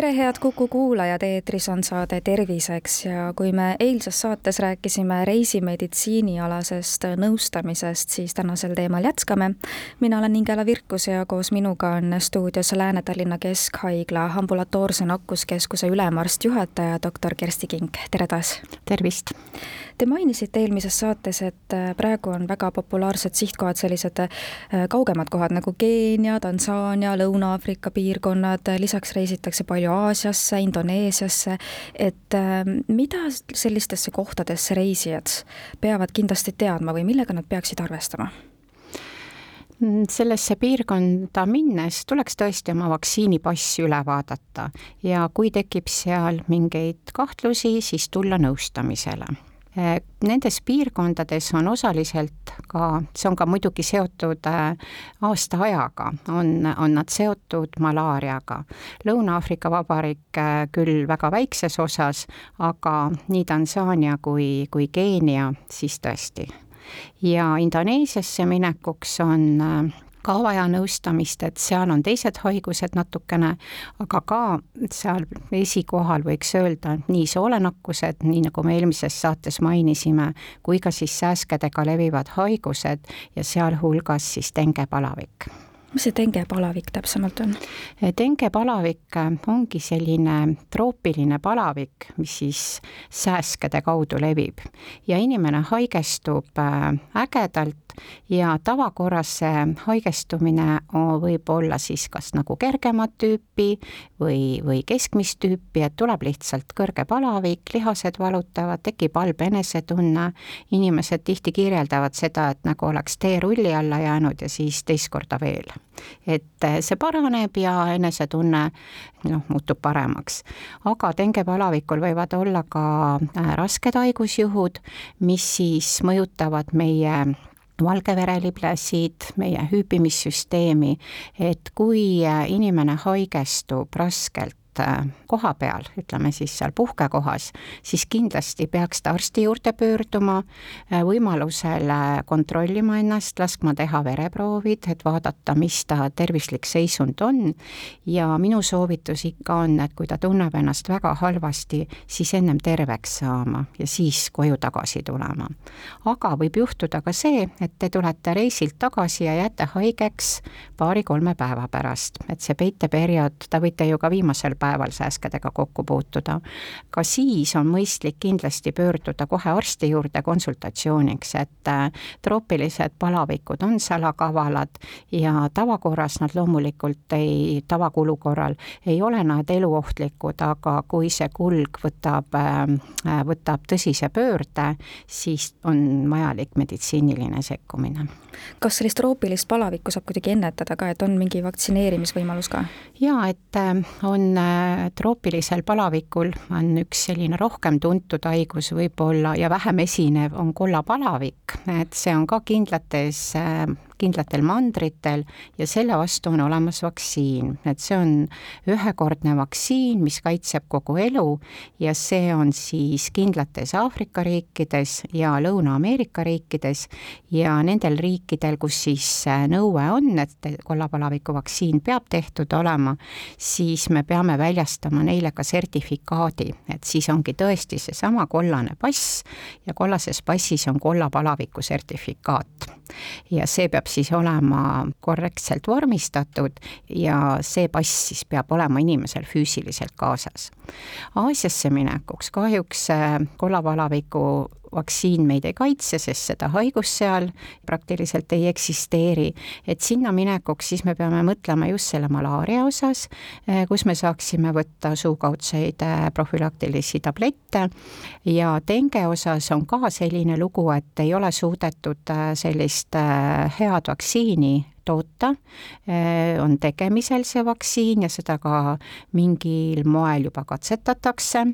tere, head Kuku kuulajad, eetris on saade Terviseks ja kui me eilses saates rääkisime reisimeditsiinialasest nõustamisest, siis tänasel teemal jätkame. mina olen Ingela Virkus ja koos minuga on stuudios Lääne-Tallinna Keskhaigla ambulatoorse nakkuskeskuse ülemarst-juhataja, doktor Kersti Kink, tere taas! tervist! Te mainisite eelmises saates, et praegu on väga populaarsed sihtkohad sellised äh, kaugemad kohad nagu Keenia, Tansaania, Lõuna-Aafrika piirkonnad, lisaks reisitakse palju palju Aasiasse, Indoneesiasse, et äh, mida sellistesse kohtadesse reisijad peavad kindlasti teadma või millega nad peaksid arvestama? Mm, sellesse piirkonda minnes tuleks tõesti oma vaktsiinipass üle vaadata ja kui tekib seal mingeid kahtlusi, siis tulla nõustamisele nendes piirkondades on osaliselt ka, see on ka muidugi seotud äh, aastaajaga, on, on nad seotud malaariaga. Lõuna-Aafrika Vabariik äh, küll väga väikses osas, aga nii Tansaania kui, kui Keenia siis tõesti. ja Indoneesiasse minekuks on ka vaja nõustamist, et seal on teised haigused natukene, aga ka seal esikohal võiks öelda nii soolenakkused, nii nagu me eelmises saates mainisime, kui ka siis sääskedega levivad haigused ja sealhulgas siis dengepalavik mis see dengepalavik täpsemalt on? dengepalavik ongi selline troopiline palavik, mis siis sääskede kaudu levib ja inimene haigestub äh, ägedalt ja tavakorras see haigestumine võib olla siis kas nagu kergemat tüüpi või, või keskmist tüüpi, et tuleb lihtsalt kõrge palavik, lihased valutavad, tekib halb enesetunne, inimesed tihti kirjeldavad seda, et nagu oleks teerulli alla jäänud ja siis teist korda veel. Et see paraneb ja enesetunne noh, muutub paremaks. aga dengepalavikul võivad olla ka äh, rasked haigusjuhud, mis siis mõjutavad meie valgevereliblesid, meie hüübimissüsteemi, et kui inimene haigestub raskelt, koha peal, ütleme siis seal puhkekohas, siis kindlasti peaks ta arsti juurde pöörduma, äh, võimalusel äh, kontrollima ennast, laskma teha vereproovid, et vaadata, mis ta tervislik seisund on. ja minu soovitus ikka on, et kui ta tunneb ennast väga halvasti, siis ennem terveks saama ja siis koju tagasi tulema. aga võib juhtuda ka see, et te tulete reisilt tagasi ja jääte haigeks paari-kolme päeva pärast, et see peiteperiood, te võite ju ka viimasel päeval päeval sääskedega kokku puutuda. ka siis on mõistlik kindlasti pöörduda kohe arsti juurde konsultatsiooniks, et äh, troopilised palavikud on salakavalad ja tavakorras nad loomulikult ei, tavakulu korral ei ole nad eluohtlikud, aga kui see kulg võtab, äh, võtab tõsise pöörde, siis on vajalik meditsiiniline sekkumine. kas sellist troopilist palavikku saab kuidagi ennetada ka, et on mingi vaktsineerimisvõimalus ka? jaa, et äh, on troopilisel palavikul on üks selline rohkem tuntud haigus võib-olla ja vähem esinev on kollapalavik, et see on ka kindlates kindlatel mandritel ja selle vastu on olemas vaktsiin, et see on ühekordne vaktsiin, mis kaitseb kogu elu ja see on siis kindlates Aafrika riikides ja Lõuna-Ameerika riikides ja nendel riikidel, kus siis nõue on, et kollapalaviku vaktsiin peab tehtud olema, siis me peame väljastama neile ka sertifikaadi, et siis ongi tõesti seesama kollane pass ja kollases passis on kollapalaviku sertifikaat. ja see peab siis olema korrektselt vormistatud ja see pass siis peab olema inimesel füüsiliselt kaasas. Aasiasse minekuks kahjuks äh, kollavalaviku vaktsiin meid ei kaitse, sest seda haigust seal praktiliselt ei eksisteeri. et sinna minekuks siis me peame mõtlema just selle malaaria osas, eh, kus me saaksime võtta suukaudseid eh, profülaktilisi tablette ja denge osas on ka selline lugu, et ei ole suudetud eh, sellist head vaktsiini toota, on tegemisel see vaktsiin ja seda ka mingil moel juba katsetatakse,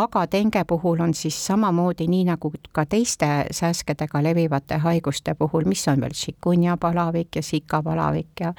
aga denge puhul on siis samamoodi, nii nagu ka teiste sääskedega levivate haiguste puhul, mis on veel šikunja palavik ja sika palavik ja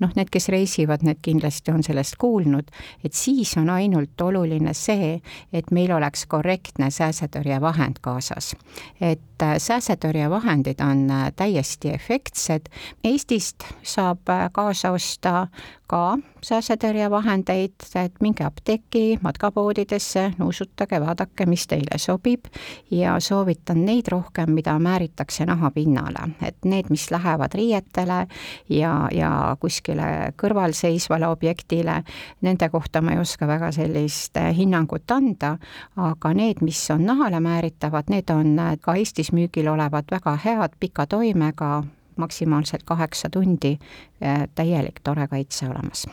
noh, need, kes reisivad, need kindlasti on sellest kuulnud, et siis on ainult oluline see, et meil oleks korrektne sääsetõrjevahend kaasas. et äh, sääsetõrjevahendid on äh, täiesti efektsed, Eestist saab äh, kaasa osta ka sääsetõrjevahendeid, et minge apteeki, matkapoodidesse, nuusutage, vaadake, mis teile sobib. Ja soovitan neid rohkem, mida määritakse nahapinnale, et need, mis lähevad riietele ja, ja kuskile kõrvalseisvale objektile, nende kohta ma ei oska väga sellist hinnangut anda, aga need, mis on nahale määritavad, need on ka Eestis müügil olevad väga head, pika toimega, maksimaalselt kaheksa tundi täielik tore kaitse olemas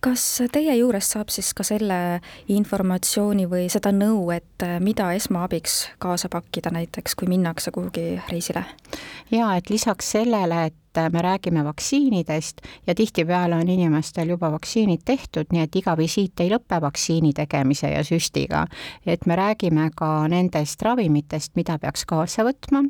kas teie juurest saab siis ka selle informatsiooni või seda nõu, et mida esmaabiks kaasa pakkida näiteks, kui minnakse kuhugi reisile? jaa, et lisaks sellele, et me räägime vaktsiinidest ja tihtipeale on inimestel juba vaktsiinid tehtud, nii et iga visiit ei lõpe vaktsiini tegemise ja süstiga. et me räägime ka nendest ravimitest, mida peaks kaasa võtma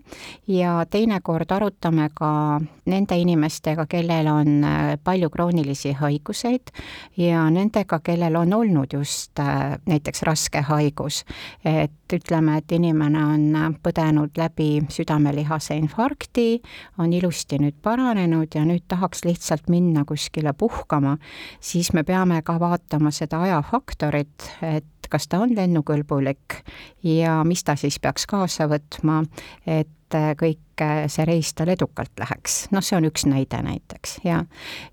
ja teinekord arutame ka nende inimestega, kellel on äh, palju kroonilisi haiguseid ja nendega, kellel on olnud just äh, näiteks raske haigus. et ütleme, et inimene on äh, põdenud läbi südamelihase infarkti, on ilusti nüüd paranenud ja nüüd tahaks lihtsalt minna kuskile puhkama, siis me peame ka vaatama seda ajafaktorit, et kas ta on lennukõlbulik ja mis ta siis peaks kaasa võtma, et kõik see reis tal edukalt läheks, noh, see on üks näide näiteks ja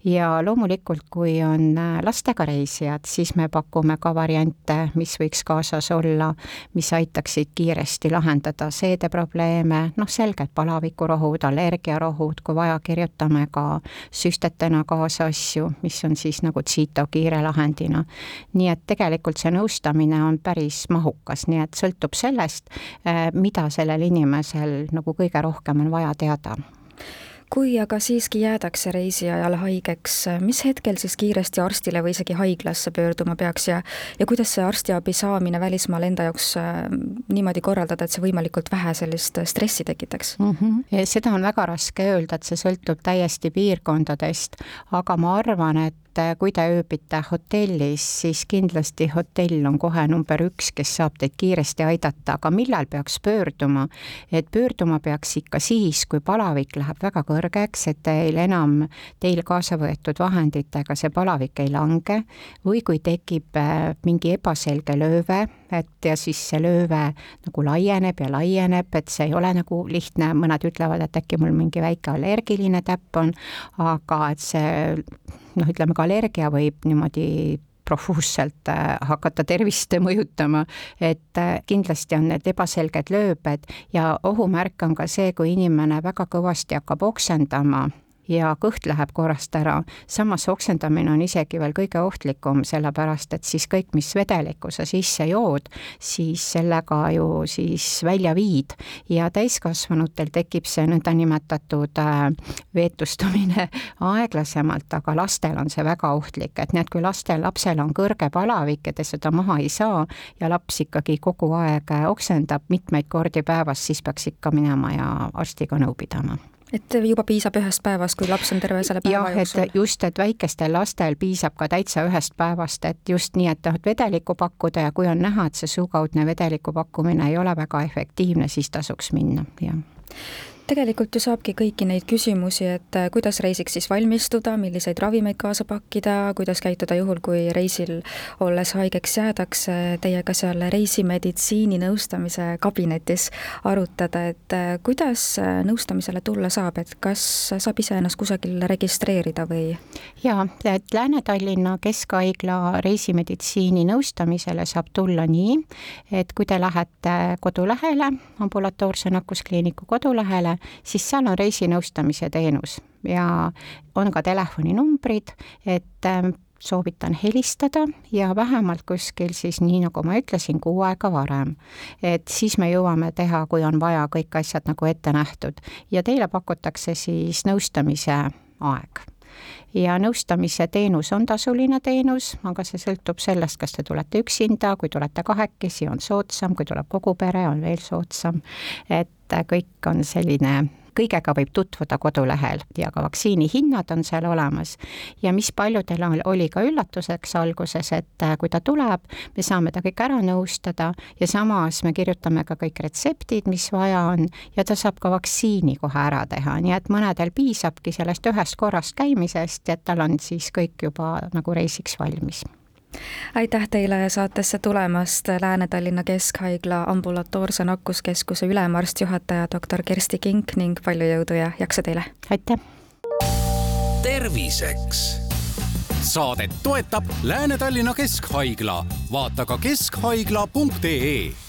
ja loomulikult, kui on lastega reisijad, siis me pakume ka variante, mis võiks kaasas olla, mis aitaksid kiiresti lahendada seedeprobleeme, noh, selged palavikurohud, allergiarohud, kui vaja, kirjutame ka süstetena kaasa asju, mis on siis nagu tsito kiire lahendina. nii et tegelikult see nõustamine on päris mahukas, nii et sõltub sellest, eh, mida sellel inimesel nagu kõige rohkem rohkem on vaja teada kui aga siiski jäädakse reisi ajal haigeks, mis hetkel siis kiiresti arstile või isegi haiglasse pöörduma peaks ja ja kuidas see arstiabi saamine välismaal enda jaoks äh, niimoodi korraldada, et see võimalikult vähe sellist stressi tekitaks mm? -hmm. seda on väga raske öelda, et see sõltub täiesti piirkondadest, aga ma arvan, et et äh, kui te ööbite hotellis, siis kindlasti hotell on kohe number üks, kes saab teid kiiresti aidata, aga millal peaks pöörduma? et pöörduma peaks ikka siis, kui palavik läheb väga kõrgeks, et teil enam, teil kaasa võetud vahenditega see palavik ei lange. Või kui tekib äh, mingi ebaselge lööve, et ja siis see lööve nagu laieneb ja laieneb, et see ei ole nagu lihtne, mõned ütlevad, et äkki mul mingi väike allergiline täpp on, aga et see noh, ütleme ka allergia võib niimoodi profuusselt äh, hakata tervist mõjutama, et äh, kindlasti on need ebaselged lööbed ja ohumärk on ka see, kui inimene väga kõvasti hakkab oksendama ja kõht läheb korrast ära. samas oksendamine on isegi veel kõige ohtlikum, sellepärast et siis kõik, mis vedelikku sa sisse jood, siis sellega ju siis välja viid. Ja täiskasvanutel tekib see nõndanimetatud äh, veetustumine aeglasemalt, aga lastel on see väga ohtlik, et näed, kui lastel, lapsel on kõrge palavik ja te seda maha ei saa ja laps ikkagi kogu aeg oksendab mitmeid kordi päevas, siis peaks ikka minema ja arstiga nõu pidama et juba piisab ühest päevast, kui laps on terve selle päeva jah, jooksul? just, et väikestel lastel piisab ka täitsa ühest päevast, et just nii, et et vedelikku pakkuda ja kui on näha, et see suukaudne vedeliku pakkumine ei ole väga efektiivne, siis tasuks minna, jah tegelikult ju saabki kõiki neid küsimusi, et äh, kuidas reisiks siis valmistuda, milliseid ravimeid kaasa pakkida, kuidas käituda juhul, kui reisil olles haigeks jäädakse, teiega seal reisimeditsiini nõustamise kabinetis arutada, et äh, kuidas äh, nõustamisele tulla saab, et kas saab ise ennast kusagil registreerida või? jaa, et Lääne-Tallinna Keskhaigla reisimeditsiini nõustamisele saab tulla nii, et kui te lähete kodulehele, ambulatoorse nakkuskliiniku kodulehele, siis seal on reisinõustamise teenus ja on ka telefoninumbrid, et ähm, soovitan helistada ja vähemalt kuskil siis nii, nagu ma ütlesin, kuu aega varem. et siis me jõuame teha, kui on vaja, kõik asjad nagu ette nähtud ja teile pakutakse siis nõustamise aeg ja nõustamise teenus on tasuline teenus, aga see sõltub sellest, kas te tulete üksinda, kui tulete kahekesi, on soodsam, kui tuleb kogu pere, on veel soodsam. et kõik on selline kõigega võib tutvuda kodulehel ja ka vaktsiinihinnad on seal olemas. ja mis paljudel oli ka üllatuseks alguses, et äh, kui ta tuleb, me saame ta kõik ära nõustada ja samas me kirjutame ka kõik retseptid, mis vaja on ja ta saab ka vaktsiini kohe ära teha, nii et mõnedel piisabki sellest ühest korrast käimisest, et tal on siis kõik juba nagu reisiks valmis aitäh teile saatesse tulemast, Lääne-Tallinna Keskhaigla ambulatoorse nakkuskeskuse ülemarst, juhataja doktor Kersti Kink ning palju jõudu ja jaksu teile! aitäh! terviseks saadet toetab Lääne-Tallinna Keskhaigla, vaata ka keskhaigla.ee